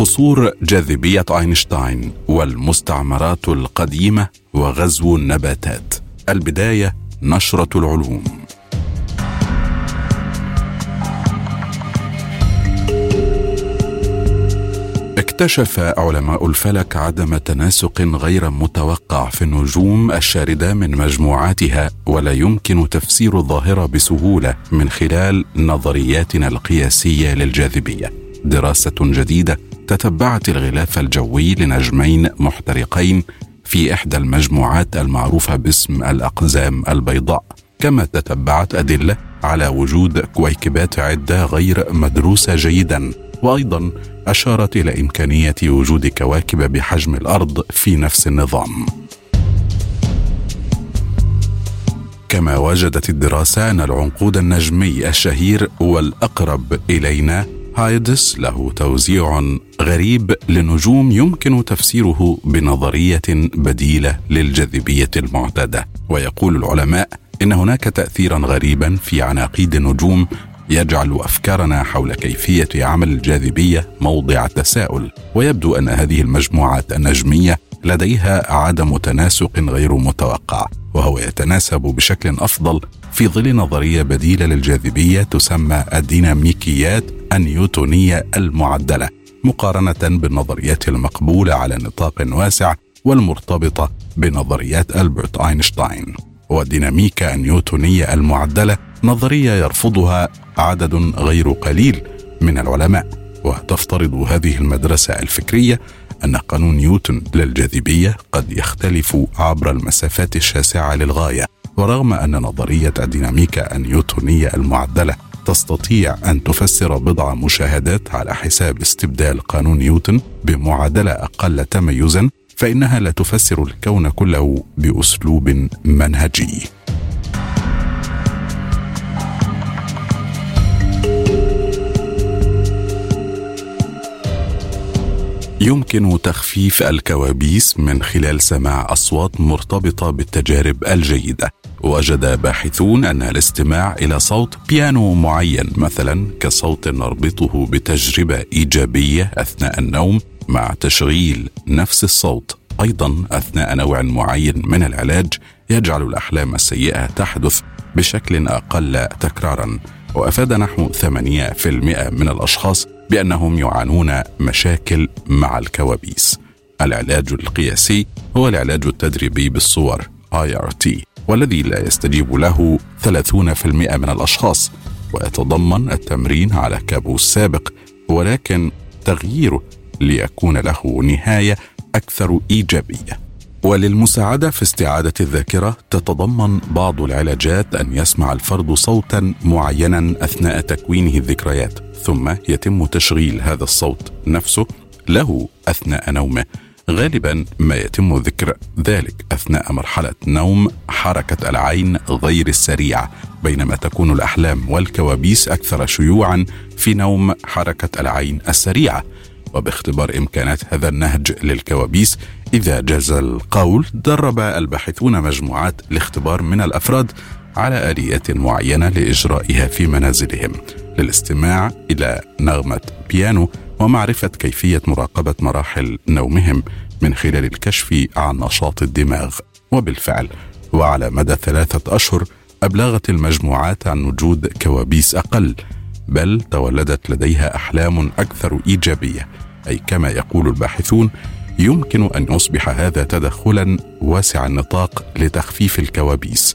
قصور جاذبية أينشتاين والمستعمرات القديمة وغزو النباتات. البداية نشرة العلوم. اكتشف علماء الفلك عدم تناسق غير متوقع في النجوم الشاردة من مجموعاتها ولا يمكن تفسير الظاهرة بسهولة من خلال نظرياتنا القياسية للجاذبية. دراسة جديدة تتبعت الغلاف الجوي لنجمين محترقين في إحدى المجموعات المعروفة باسم الأقزام البيضاء. كما تتبعت أدلة على وجود كويكبات عدة غير مدروسة جيدا. وأيضا أشارت إلى إمكانية وجود كواكب بحجم الأرض في نفس النظام. كما وجدت الدراسة أن العنقود النجمي الشهير والأقرب إلينا هايدس له توزيع غريب لنجوم يمكن تفسيره بنظرية بديلة للجاذبية المعتادة. ويقول العلماء إن هناك تاثيرا غريبا في عناقيد النجوم يجعل أفكارنا حول كيفية عمل الجاذبية موضع تساؤل ويبدو أن هذه المجموعات النجمية لديها عدم تناسق غير متوقع وهو يتناسب بشكل أفضل في ظل نظرية بديلة للجاذبية تسمى الديناميكيات النيوتونية المعدلة مقارنة بالنظريات المقبولة على نطاق واسع والمرتبطه بنظريات ألبرت أينشتاين. والديناميكا النيوتونية المعدلة نظرية يرفضها عدد غير قليل من العلماء. وتفترض هذه المدرسة الفكرية أن قانون نيوتن للجاذبية قد يختلف عبر المسافات الشاسعة للغاية. ورغم أن نظرية الديناميكا النيوتونية المعدلة تستطيع أن تفسر بضع مشاهدات على حساب استبدال قانون نيوتن بمعادلة أقل تميزا فإنها لا تفسر الكون كله بأسلوب منهجي. يمكن تخفيف الكوابيس من خلال سماع أصوات مرتبطة بالتجارب الجيدة. وجد باحثون أن الاستماع إلى صوت بيانو معين مثلا كصوت نربطه بتجربة إيجابية أثناء النوم مع تشغيل نفس الصوت. أيضا أثناء نوع معين من العلاج يجعل الأحلام السيئة تحدث بشكل أقل تكرارا. وأفاد نحو 8% من الأشخاص بأنهم يعانون مشاكل مع الكوابيس. العلاج القياسي هو العلاج التدريبي بالصور IRT والذي لا يستجيب له 30% من الأشخاص ويتضمن التمرين على كابوس سابق ولكن تغييره ليكون له نهاية أكثر إيجابية. وللمساعدة في استعادة الذاكرة تتضمن بعض العلاجات أن يسمع الفرد صوتا معينا أثناء تكوينه الذكريات ثم يتم تشغيل هذا الصوت نفسه له أثناء نومه غالبا ما يتم ذكر ذلك أثناء مرحلة نوم حركة العين غير السريعه بينما تكون الأحلام والكوابيس أكثر شيوعا في نوم حركة العين السريعه وباختبار إمكانات هذا النهج للكوابيس إذا جاز القول درب الباحثون مجموعات لاختبار من الأفراد على آليات معينة لإجرائها في منازلهم. للاستماع إلى نغمة بيانو ومعرفة كيفية مراقبة مراحل نومهم من خلال الكشف عن نشاط الدماغ. وبالفعل وعلى مدى ثلاثة أشهر أبلغت المجموعات عن وجود كوابيس أقل بل تولدت لديها أحلام أكثر إيجابية. أي كما يقول الباحثون يمكن أن يصبح هذا تدخلا واسع النطاق لتخفيف الكوابيس.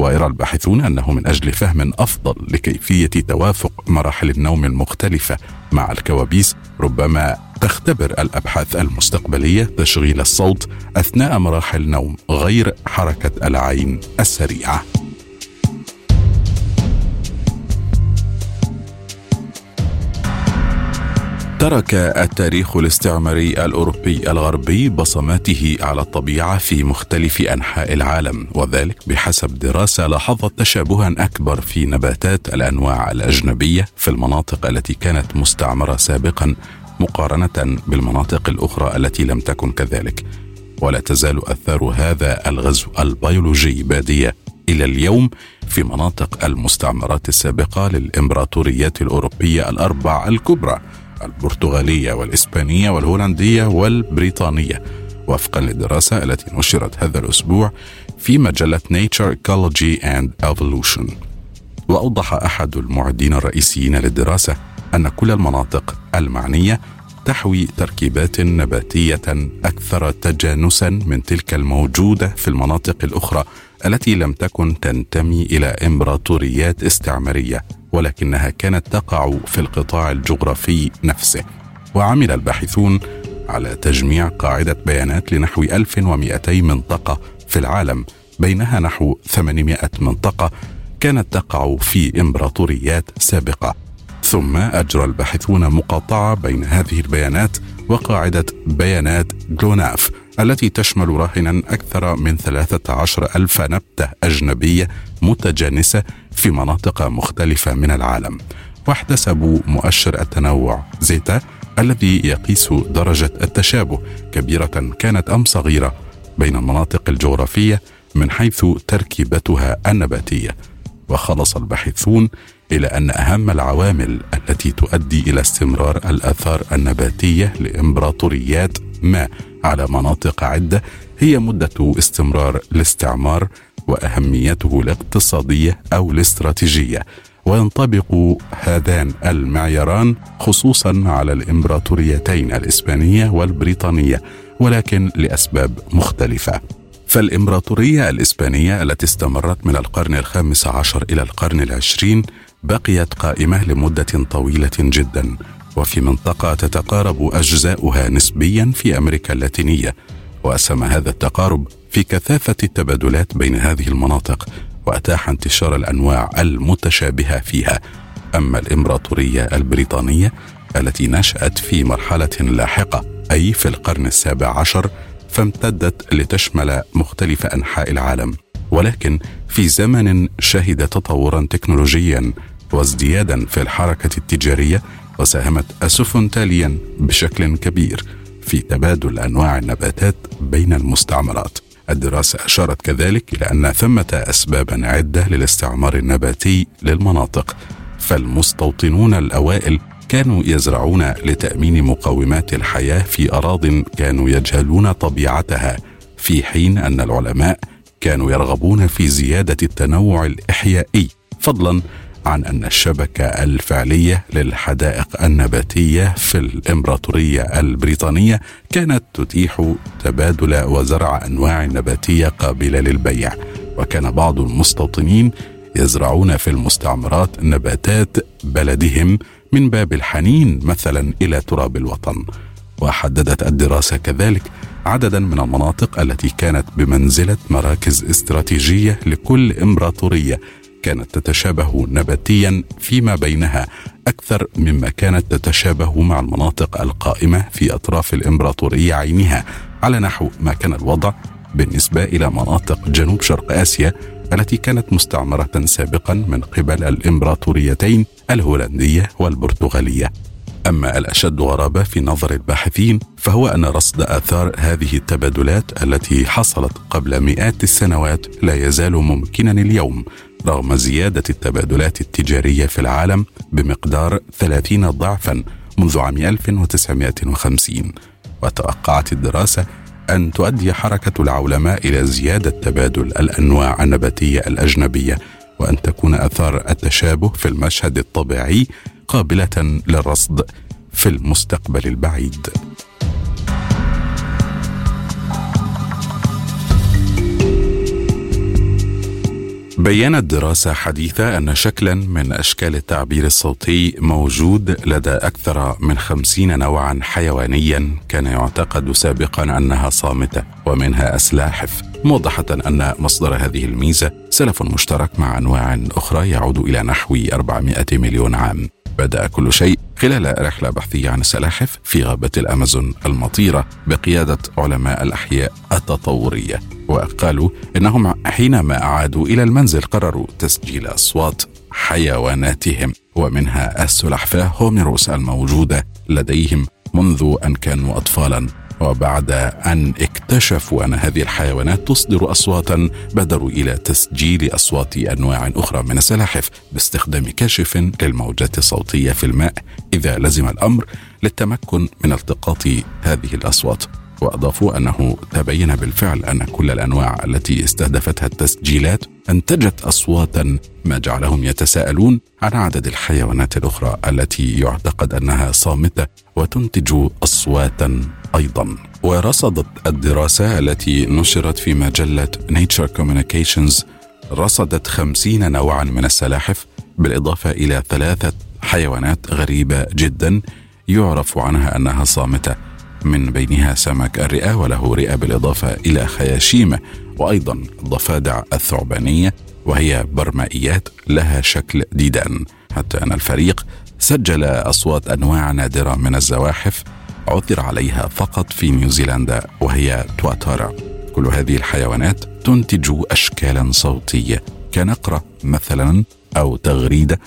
ويرى الباحثون أنه من أجل فهم أفضل لكيفية توافق مراحل النوم المختلفة مع الكوابيس ربما تختبر الأبحاث المستقبلية تشغيل الصوت أثناء مراحل نوم غير حركة العين السريعة. ترك التاريخ الاستعماري الأوروبي الغربي بصماته على الطبيعة في مختلف أنحاء العالم وذلك بحسب دراسة لاحظت تشابها أكبر في نباتات الأنواع الأجنبية في المناطق التي كانت مستعمرة سابقا مقارنة بالمناطق الأخرى التي لم تكن كذلك. ولا تزال أثار هذا الغزو البيولوجي بادية إلى اليوم في مناطق المستعمرات السابقة للإمبراطوريات الأوروبية الاربع الكبرى. البرتغالية والإسبانية والهولندية والبريطانية وفقا للدراسة التي نشرت هذا الأسبوع في مجلة Nature Ecology and Evolution. وأوضح أحد المعدين الرئيسيين للدراسة أن كل المناطق المعنية تحوي تركيبات نباتية أكثر تجانسا من تلك الموجودة في المناطق الأخرى التي لم تكن تنتمي إلى إمبراطوريات استعمارية. ولكنها كانت تقع في القطاع الجغرافي نفسه. وعمل الباحثون على تجميع قاعدة بيانات لنحو 1200 منطقة في العالم بينها نحو 800 منطقة كانت تقع في إمبراطوريات سابقة. ثم أجرى الباحثون مقاطعة بين هذه البيانات وقاعدة بيانات جلوناف التي تشمل راهنا أكثر من 13 ألف نبتة أجنبية متجانسة في مناطق مختلفة من العالم. واحتسبوا مؤشر التنوع زيتا الذي يقيس درجة التشابه كبيرة كانت أم صغيرة بين المناطق الجغرافية من حيث تركيبتها النباتية. وخلص الباحثون إلى أن أهم العوامل التي تؤدي إلى استمرار الآثار النباتية لإمبراطوريات ما على مناطق عدة هي مدة استمرار الاستعمار وأهميته الاقتصادية أو الاستراتيجية. وينطبق هذان المعياران خصوصا على الإمبراطوريتين الإسبانية والبريطانية ولكن لأسباب مختلفة. فالإمبراطورية الإسبانية التي استمرت من القرن الخامس عشر إلى القرن العشرين بقيت قائمة لمدة طويلة جدا. وفي منطقة تتقارب أجزاؤها نسبيا في أمريكا اللاتينية. وأسهم هذا التقارب في كثافة التبادلات بين هذه المناطق وأتاح انتشار الأنواع المتشابهة فيها. أما الإمبراطورية البريطانية التي نشأت في مرحلة لاحقة أي في القرن السابع عشر فامتدت لتشمل مختلف أنحاء العالم. ولكن في زمن شهد تطورا تكنولوجيا وازديادا في الحركة التجارية وساهمت السفن تاليا بشكل كبير. في تبادل أنواع النباتات بين المستعمرات. الدراسة أشارت كذلك إلى أن ثمة اسبابا عدة للاستعمار النباتي للمناطق. فالمستوطنون الأوائل كانوا يزرعون لتأمين مقومات الحياة في اراض كانوا يجهلون طبيعتها في حين أن العلماء كانوا يرغبون في زيادة التنوع الإحيائي. فضلا عن أن الشبكة الفعلية للحدائق النباتية في الإمبراطورية البريطانية كانت تتيح تبادل وزرع أنواع نباتية قابلة للبيع. وكان بعض المستوطنين يزرعون في المستعمرات نباتات بلدهم من باب الحنين مثلا إلى تراب الوطن. وحددت الدراسة كذلك عددا من المناطق التي كانت بمنزلة مراكز استراتيجية لكل إمبراطورية كانت تتشابه نباتيا فيما بينها أكثر مما كانت تتشابه مع المناطق القائمة في أطراف الإمبراطورية عينها على نحو ما كان الوضع بالنسبة إلى مناطق جنوب شرق آسيا التي كانت مستعمرة سابقا من قبل الإمبراطوريتين الهولندية والبرتغالية. أما الأشد غرابة في نظر الباحثين فهو أن رصد آثار هذه التبادلات التي حصلت قبل مئات السنوات لا يزال ممكنا اليوم. رغم زيادة التبادلات التجارية في العالم بمقدار 30 ضعفا منذ عام 1950 وتوقعت الدراسة أن تؤدي حركة العولماء إلى زيادة تبادل الأنواع النباتية الأجنبية وأن تكون أثار التشابه في المشهد الطبيعي قابلة للرصد في المستقبل البعيد. بينت دراسة حديثة أن شكلا من أشكال التعبير الصوتي موجود لدى أكثر من خمسين نوعا حيوانيا كان يعتقد سابقا أنها صامتة ومنها أسلاحف. موضحة أن مصدر هذه الميزة سلف مشترك مع أنواع أخرى يعود إلى نحو 400 مليون عام. بدأ كل شيء خلال رحلة بحثية عن السلاحف في غابة الأمازون المطيرة بقيادة علماء الأحياء التطورية وقالوا إنهم حينما أعادوا إلى المنزل قرروا تسجيل أصوات حيواناتهم ومنها السلحفاة هوميروس الموجودة لديهم منذ أن كانوا أطفالا. وبعد أن اكتشفوا أن هذه الحيوانات تصدر أصواتا بادروا إلى تسجيل أصوات أنواع أخرى من السلاحف باستخدام كاشف للموجات الصوتية في الماء. إذا لزم الأمر للتمكن من التقاط هذه الأصوات. وأضافوا أنه تبين بالفعل أن كل الأنواع التي استهدفتها التسجيلات أنتجت أصواتا ما جعلهم يتساءلون عن عدد الحيوانات الأخرى التي يعتقد أنها صامتة وتنتج أصواتا أيضا. ورصدت الدراسة التي نشرت في مجلة Nature Communications رصدت خمسين نوعا من السلاحف بالإضافة إلى ثلاثة حيوانات غريبة جدا يعرف عنها أنها صامتة. من بينها سمك الرئة وله رئة بالإضافة إلى خياشيمه وأيضا الضفادع الثعبانية وهي برمائيات لها شكل ديدان. حتى أن الفريق سجل أصوات أنواع نادرة من الزواحف عثر عليها فقط في نيوزيلندا وهي تواتارا. كل هذه الحيوانات تنتج أشكالا صوتية كنقرة مثلا أو تغريدة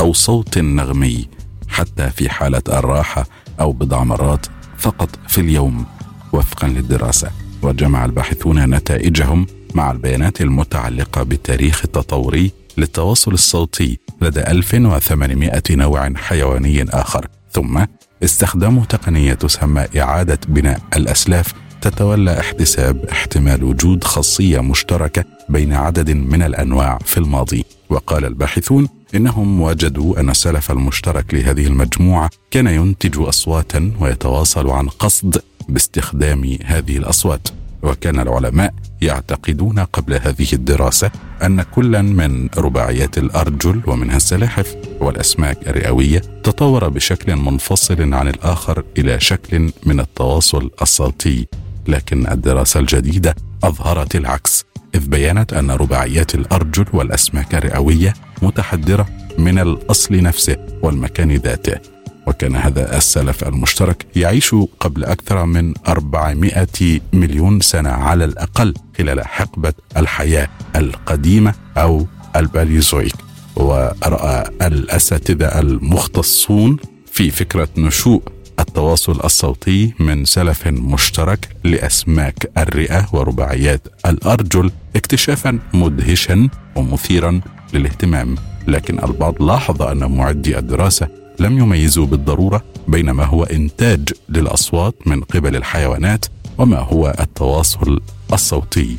أو صوت نغمي حتى في حالة الراحة أو بضع مرات فقط في اليوم وفقا للدراسة. وجمع الباحثون نتائجهم مع البيانات المتعلقة بالتاريخ التطوري للتواصل الصوتي لدى 1800 نوع حيواني آخر. ثم استخدموا تقنية تسمى إعادة بناء الأسلاف تتولى احتساب احتمال وجود خاصية مشتركة بين عدد من الأنواع في الماضي. وقال الباحثون إنهم وجدوا أن السلف المشترك لهذه المجموعة كان ينتج أصواتا ويتواصل عن قصد باستخدام هذه الأصوات. وكان العلماء يعتقدون قبل هذه الدراسة أن كلا من رباعيات الأرجل ومنها السلاحف والأسماك الرئوية تطور بشكل منفصل عن الآخر إلى شكل من التواصل الصوتي. لكن الدراسة الجديدة أظهرت العكس إذ بينت أن رباعيات الأرجل والأسماك الرئوية متحدرة من الأصل نفسه والمكان ذاته. وكان هذا السلف المشترك يعيش قبل أكثر من 400 مليون سنة على الأقل خلال حقبة الحياة القديمة أو الباليزويك. ورأى الأساتذة المختصون في فكرة نشوء التواصل الصوتي من سلف مشترك لأسماك الرئة ورباعيات الأرجل اكتشافا مدهشا ومثيرا للاهتمام. لكن البعض لاحظ أن معدي الدراسة لم يميزوا بالضرورة بين ما هو إنتاج للأصوات من قبل الحيوانات وما هو التواصل الصوتي.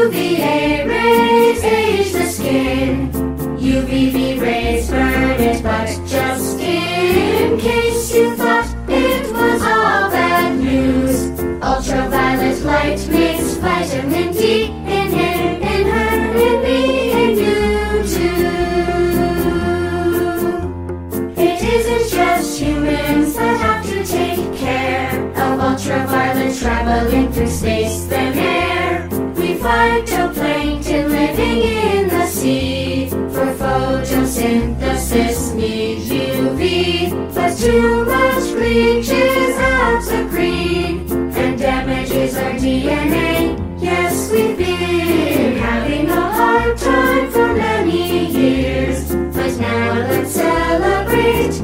UVA rays age the skin, UVB rays burn it, but just in case you thought it was all bad news, ultraviolet light makes vitamin D in him, in her, in me, in you too. It isn't just humans that have to take care of ultraviolet traveling through space phytoplankton in the sea for photosynthesis need UV, but too much bleaches out the green and damages our DNA. Yes, we've been having a hard time for many years, but now let's celebrate,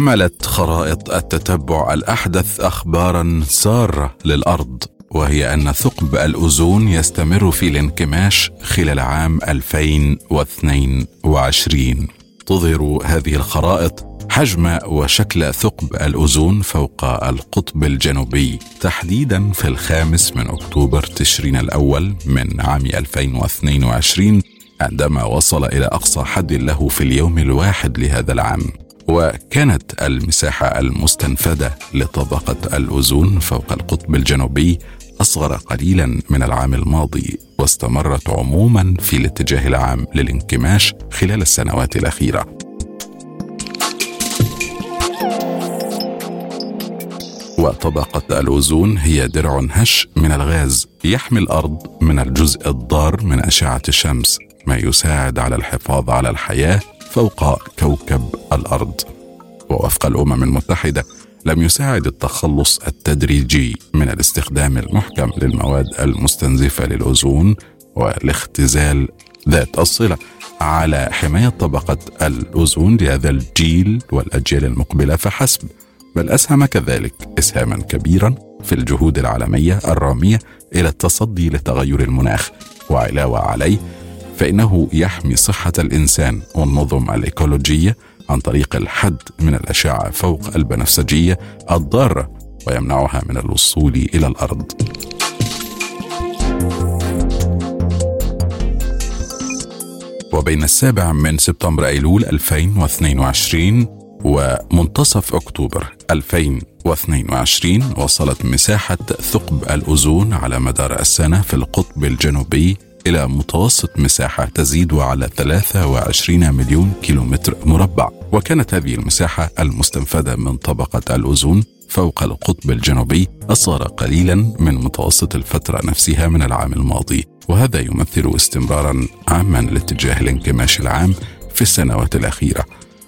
حملت خرائط التتبع الأحدث أخبارا سارة للأرض وهي أن ثقب الأوزون يستمر في الانكماش خلال عام 2022 تظهر هذه الخرائط حجم وشكل ثقب الأوزون فوق القطب الجنوبي تحديدا في الخامس من أكتوبر تشرين الأول من عام 2022 عندما وصل إلى أقصى حد له في اليوم الواحد لهذا العام. وكانت المساحة المستنفدة لطبقة الأوزون فوق القطب الجنوبي أصغر قليلا من العام الماضي واستمرت عموما في الاتجاه العام للانكماش خلال السنوات الأخيرة. وطبقة الأوزون هي درع هش من الغاز يحمي الأرض من الجزء الضار من أشعة الشمس ما يساعد على الحفاظ على الحياة فوق كوكب الأرض. ووفق الأمم المتحدة لم يساعد التخلص التدريجي من الاستخدام المحكم للمواد المستنزفة للأوزون والاختزال ذات الصلة على حماية طبقة الأوزون لهذا الجيل والأجيال المقبلة فحسب. بل أسهم كذلك إسهاما كبيرا في الجهود العالمية الرامية إلى التصدي لتغير المناخ وعلاوة عليه فإنه يحمي صحة الإنسان والنظم الإيكولوجية عن طريق الحد من الأشعة فوق البنفسجية الضارة ويمنعها من الوصول إلى الأرض. وبين السابع من سبتمبر أيلول 2022 ومنتصف أكتوبر 2022 وصلت مساحة ثقب الأوزون على مدار السنة في القطب الجنوبي إلى متوسط مساحة تزيد على 23 مليون كيلومتر مربع. وكانت هذه المساحة المستنفدة من طبقة الأوزون فوق القطب الجنوبي أصغر قليلا من متوسط الفترة نفسها من العام الماضي. وهذا يمثل استمرارا عاما لاتجاه الانكماش العام في السنوات الأخيرة.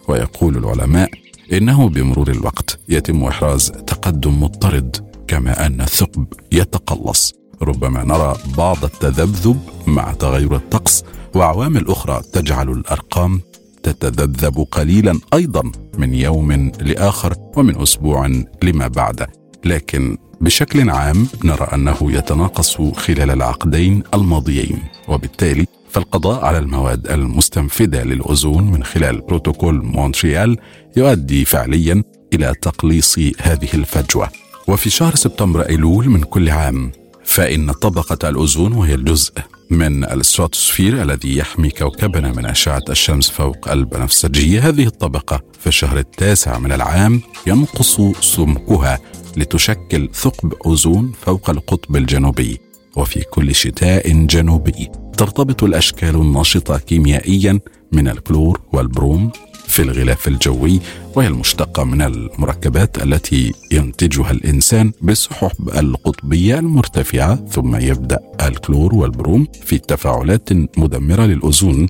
ويقول العلماء إنه بمرور الوقت يتم إحراز تقدم مضطرد كما أن الثقب يتقلص. ربما نرى بعض التذبذب مع تغير الطقس وعوامل أخرى تجعل الأرقام تتذبذب قليلا أيضا من يوم لآخر ومن أسبوع لما بعده لكن بشكل عام نرى أنه يتناقص خلال العقدين الماضيين وبالتالي فالقضاء على المواد المستنفده للأوزون من خلال بروتوكول مونتريال يؤدي فعليا إلى تقليص هذه الفجوة. وفي شهر سبتمبر أيلول من كل عام فإن طبقة الأوزون وهي الجزء من الستراتوسفير الذي يحمي كوكبنا من أشعة الشمس فوق البنفسجية هذه الطبقة في الشهر التاسع من العام ينقص سمكها لتشكل ثقب أوزون فوق القطب الجنوبي وفي كل شتاء جنوبي. ترتبط الأشكال النشطة كيميائيا من الكلور والبروم في الغلاف الجوي وهي المشتقة من المركبات التي ينتجها الإنسان بالسحب القطبية المرتفعة ثم يبدأ الكلور والبروم في تفاعلات مدمرة للأوزون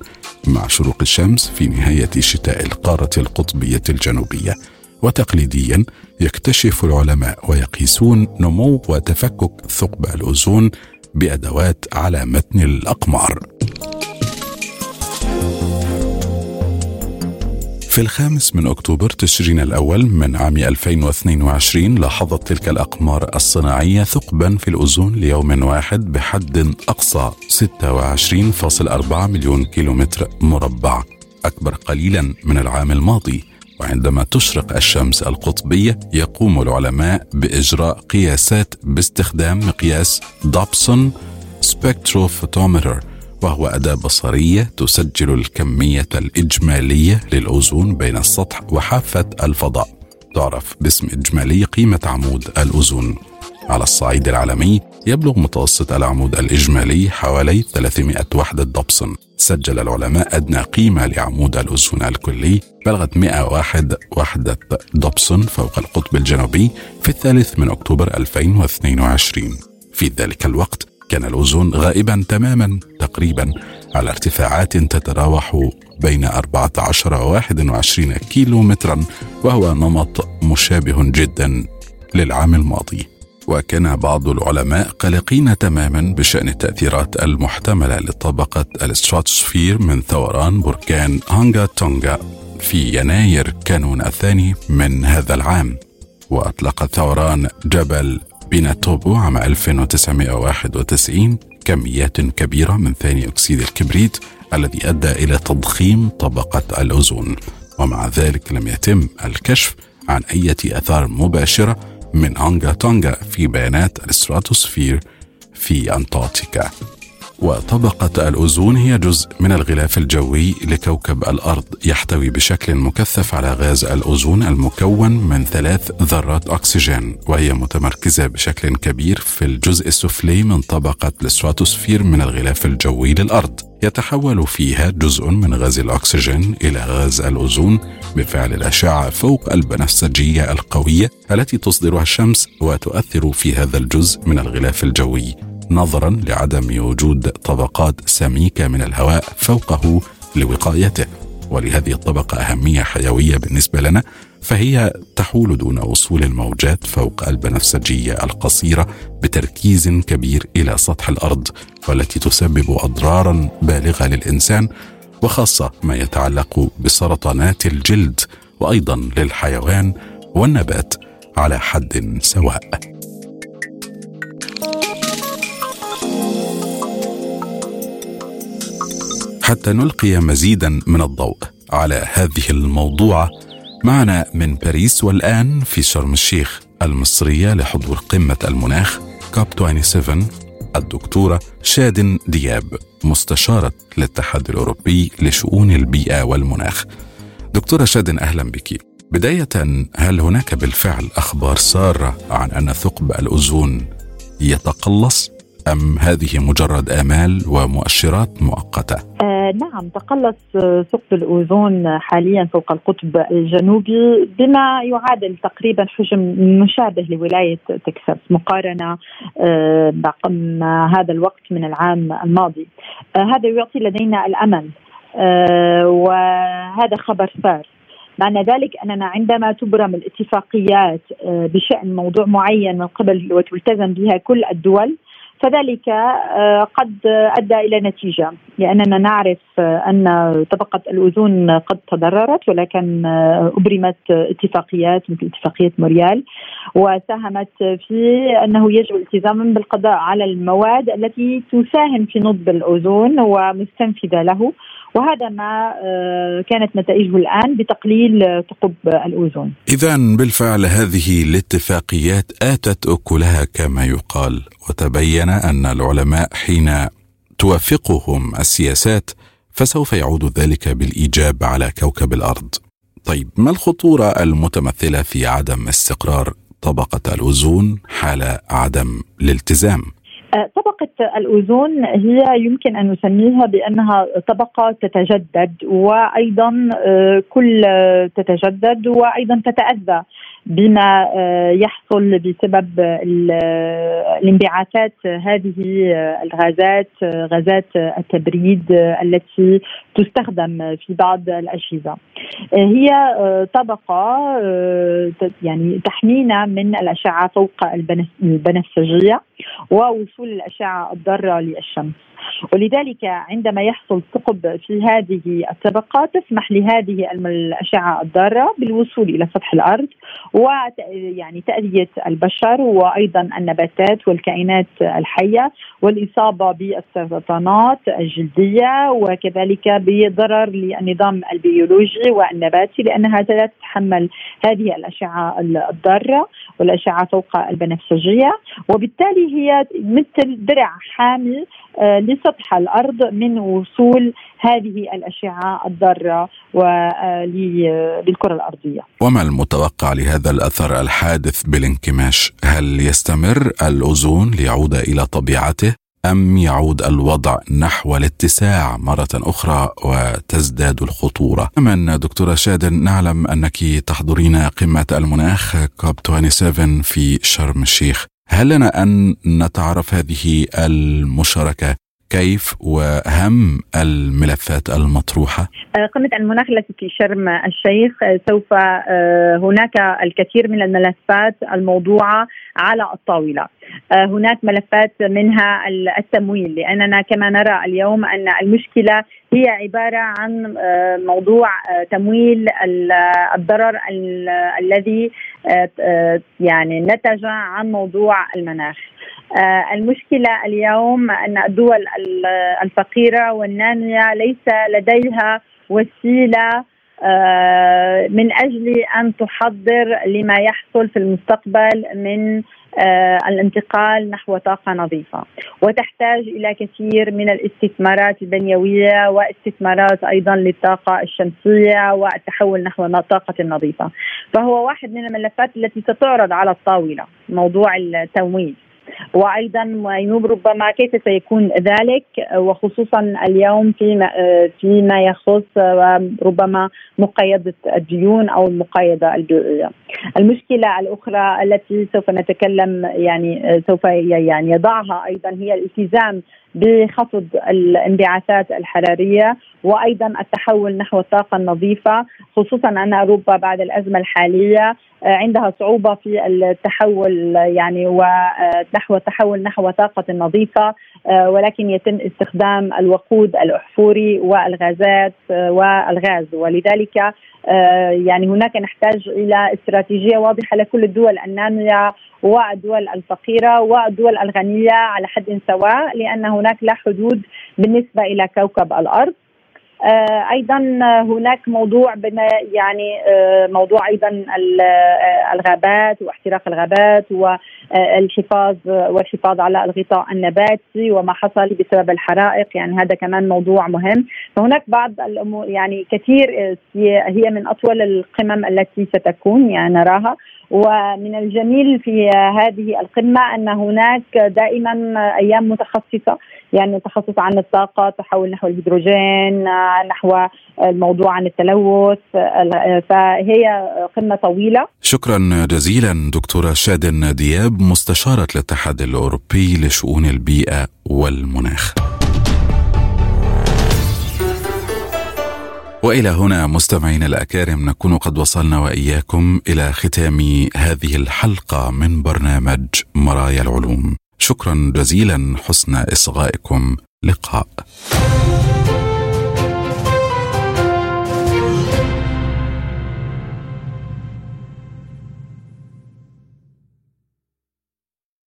مع شروق الشمس في نهاية شتاء القارة القطبية الجنوبية. وتقليديا يكتشف العلماء ويقيسون نمو وتفكك ثقب الأوزون بأدوات على متن الأقمار. في الخامس من أكتوبر تشرين الأول من عام 2022 لاحظت تلك الأقمار الصناعية ثقبا في الأوزون ليوم واحد بحد أقصى 26.4 مليون كيلومتر مربع. أكبر قليلا من العام الماضي وعندما تشرق الشمس القطبية يقوم العلماء بإجراء قياسات باستخدام مقياس دوبسون سبكتروفوتومتر وهو أداة بصرية تسجل الكمية الإجمالية للأوزون بين السطح وحافة الفضاء. تعرف باسم إجمالي قيمة عمود الأوزون. على الصعيد العالمي يبلغ متوسط العمود الإجمالي حوالي 300 وحدة دوبسون سجل العلماء أدنى قيمة لعمود الأوزون الكلي بلغت 101 وحدة دوبسون فوق القطب الجنوبي في الثالث من أكتوبر 2022 في ذلك الوقت كان الأوزون غائبا تماما تقريبا على ارتفاعات تتراوح بين 14 و 21 كيلو مترا وهو نمط مشابه جدا للعام الماضي. وكان بعض العلماء قلقين تماما بشأن التاثيرات المحتملة لطبقة الاستراتوسفير من ثوران بركان هانغا تونغا في يناير كانون الثاني من هذا العام. وأطلق ثوران جبل بيناتوبو عام 1991 كميات كبيرة من ثاني أكسيد الكبريت الذي أدى إلى تضخيم طبقة الأوزون. ومع ذلك لم يتم الكشف عن أي آثار مباشرة من هونغا تونغا في بيانات الاستراتوسفير في أنطاركتيكا وطبقة الأوزون هي جزء من الغلاف الجوي لكوكب الأرض يحتوي بشكل مكثف على غاز الأوزون المكون من ثلاث ذرات أكسجين وهي متمركزة بشكل كبير في الجزء السفلي من طبقة الستراتوسفير من الغلاف الجوي للأرض. يتحول فيها جزء من غاز الأكسجين إلى غاز الأوزون بفعل الأشعة فوق البنفسجية القوية التي تصدرها الشمس وتؤثر في هذا الجزء من الغلاف الجوي. نظرا لعدم وجود طبقات سميكة من الهواء فوقه لوقايته. ولهذه الطبقة أهمية حيوية بالنسبة لنا فهي تحول دون وصول الموجات فوق البنفسجيه القصيرة بتركيز كبير إلى سطح الأرض والتي تسبب اضرارا بالغة للإنسان وخاصة ما يتعلق بسرطانات الجلد وأيضا للحيوان والنبات على حد سواء. حتى نلقي مزيدا من الضوء على هذه الموضوعه معنا من باريس والآن في شرم الشيخ المصرية لحضور قمة المناخ كوب 27 الدكتورة شادن دياب مستشارة الاتحاد الأوروبي لشؤون البيئة والمناخ. دكتورة شادن أهلا بك. بداية هل هناك بالفعل أخبار سارة عن أن ثقب الأوزون يتقلص أم هذه مجرد آمال ومؤشرات مؤقتة؟ آه نعم تقلص ثقب الأوزون حاليا فوق القطب الجنوبي بما يعادل تقريبا حجم مشابه لولاية تكساس مقارنة آه هذا الوقت من العام الماضي. آه هذا يعطي لدينا الأمل آه وهذا خبر سار معنى ذلك أننا عندما تبرم الاتفاقيات آه، بشأن موضوع معين من قبل وتلتزم بها كل الدول فذلك آه، قد أدى إلى نتيجة لأننا نعرف أن طبقة الأوزون قد تضررت ولكن آه، أبرمت اتفاقيات مثل اتفاقية موريال وساهمت في أنه يجب الالتزام بالقضاء على المواد التي تساهم في نضب الأوزون ومستنفذة له. وهذا ما آه، كانت نتائجه الآن بتقليل ثقب الأوزون. اذا بالفعل هذه الاتفاقيات آتت أكلها كما يقال وتبين أن العلماء حين توافقهم السياسات فسوف يعود ذلك بالإيجاب على كوكب الأرض. طيب ما الخطورة المتمثلة في عدم استقرار طبقة الأوزون حال عدم الالتزام آه، طبقة الأوزون هي يمكن أن نسميها بأنها طبقة تتجدد وأيضا آه، كل تتجدد وأيضا تتأذى. بما آه، يحصل بسبب الانبعاثات هذه الغازات غازات التبريد التي تستخدم في بعض الأجهزة. هي طبقة يعني تحمينا من الأشعة فوق البنفسجية ووصول الأشعة الضارة للشمس. ولذلك عندما يحصل ثقب في هذه الطبقة تسمح لهذه الأشعة الضارة بالوصول إلى سطح الأرض ويعني تأذية البشر وأيضا النباتات والكائنات الحية والإصابة بالسرطانات الجلدية وكذلك بضرر للنظام البيولوجي والنباتي لأنها لا تتحمل هذه الأشعة الضارة والأشعة فوق البنفسجية. وبالتالي هي مثل درع حامي آه، لسطح الأرض من وصول هذه الأشعة الضارة آه، للكرة الأرضية. وما المتوقع لهذا الأثر الحادث بالانكماش؟ هل يستمر الأوزون ليعود إلى طبيعته؟ أم يعود الوضع نحو الاتساع مرة أخرى وتزداد الخطورة كمان دكتورة شادن نعلم أنك تحضرين قمة المناخ كوب 27 في شرم الشيخ هل لنا أن نتعرف هذه المشاركة كيف وهم الملفات المطروحة؟ آه، قمة المناخ التي في شرم الشيخ آه، سوف آه، هناك الكثير من الملفات الموضوعة على الطاولة. هناك ملفات منها التمويل لأننا كما نرى اليوم أن المشكلة هي عبارة عن موضوع تمويل الضرر الذي يعني نتج عن موضوع المناخ. آه، المشكلة اليوم أن الدول الفقيرة والناميه ليس لديها وسيلة آه، من أجل أن تحضر لما يحصل في المستقبل من آه، الانتقال نحو طاقة نظيفة. وتحتاج إلى كثير من الاستثمارات البنيوية واستثمارات أيضا للطاقة الشمسية والتحول نحو الطاقه النظيفه فهو واحد من الملفات التي ستعرض على الطاولة موضوع التمويل. وأيضا معينوب ربما كيف سيكون ذلك وخصوصا اليوم فيما فيما يخص ربما مقايضه الديون أو المقايضه البيئيه. المشكلة الأخرى التي سوف نتكلم يعني سوف يعني يضعها أيضا هي الالتزام بخفض الانبعاثات الحرارية وأيضا التحول نحو الطاقة النظيفة خصوصا أن أوروبا بعد الأزمة الحالية عندها صعوبة في التحول يعني ونحو التحول نحو طاقة نظيفة ولكن يتم استخدام الوقود الأحفوري والغازات والغاز. ولذلك يعني هناك نحتاج إلى استراتيجية واضحة لكل الدول النامية والدول الفقيرة والدول الغنية على حد سواء لأن هناك لا حدود بالنسبة إلى كوكب الأرض. آه، أيضا هناك موضوع يعني آه، موضوع أيضا آه، الغابات واحتراق الغابات والحفاظ والحفاظ على الغطاء النباتي وما حصل بسبب الحرائق. يعني هذا كمان موضوع مهم. فهناك بعض الأمور يعني كثير هي من أطول القمم التي ستكون يعني نراها. ومن الجميل في هذه القمة أن هناك دائما أيام متخصصة يعني تخصص عن الطاقة تحول نحو الهيدروجين نحو الموضوع عن التلوث فهي قمة طويلة. شكرا جزيلا دكتورة شادن دياب مستشارة الاتحاد الأوروبي لشؤون البيئة والمناخ. وإلى هنا مستمعينا الأكارم نكون قد وصلنا وإياكم إلى ختام هذه الحلقة من برنامج مرايا العلوم. شكرا جزيلا حسن إصغائكم. لقاء.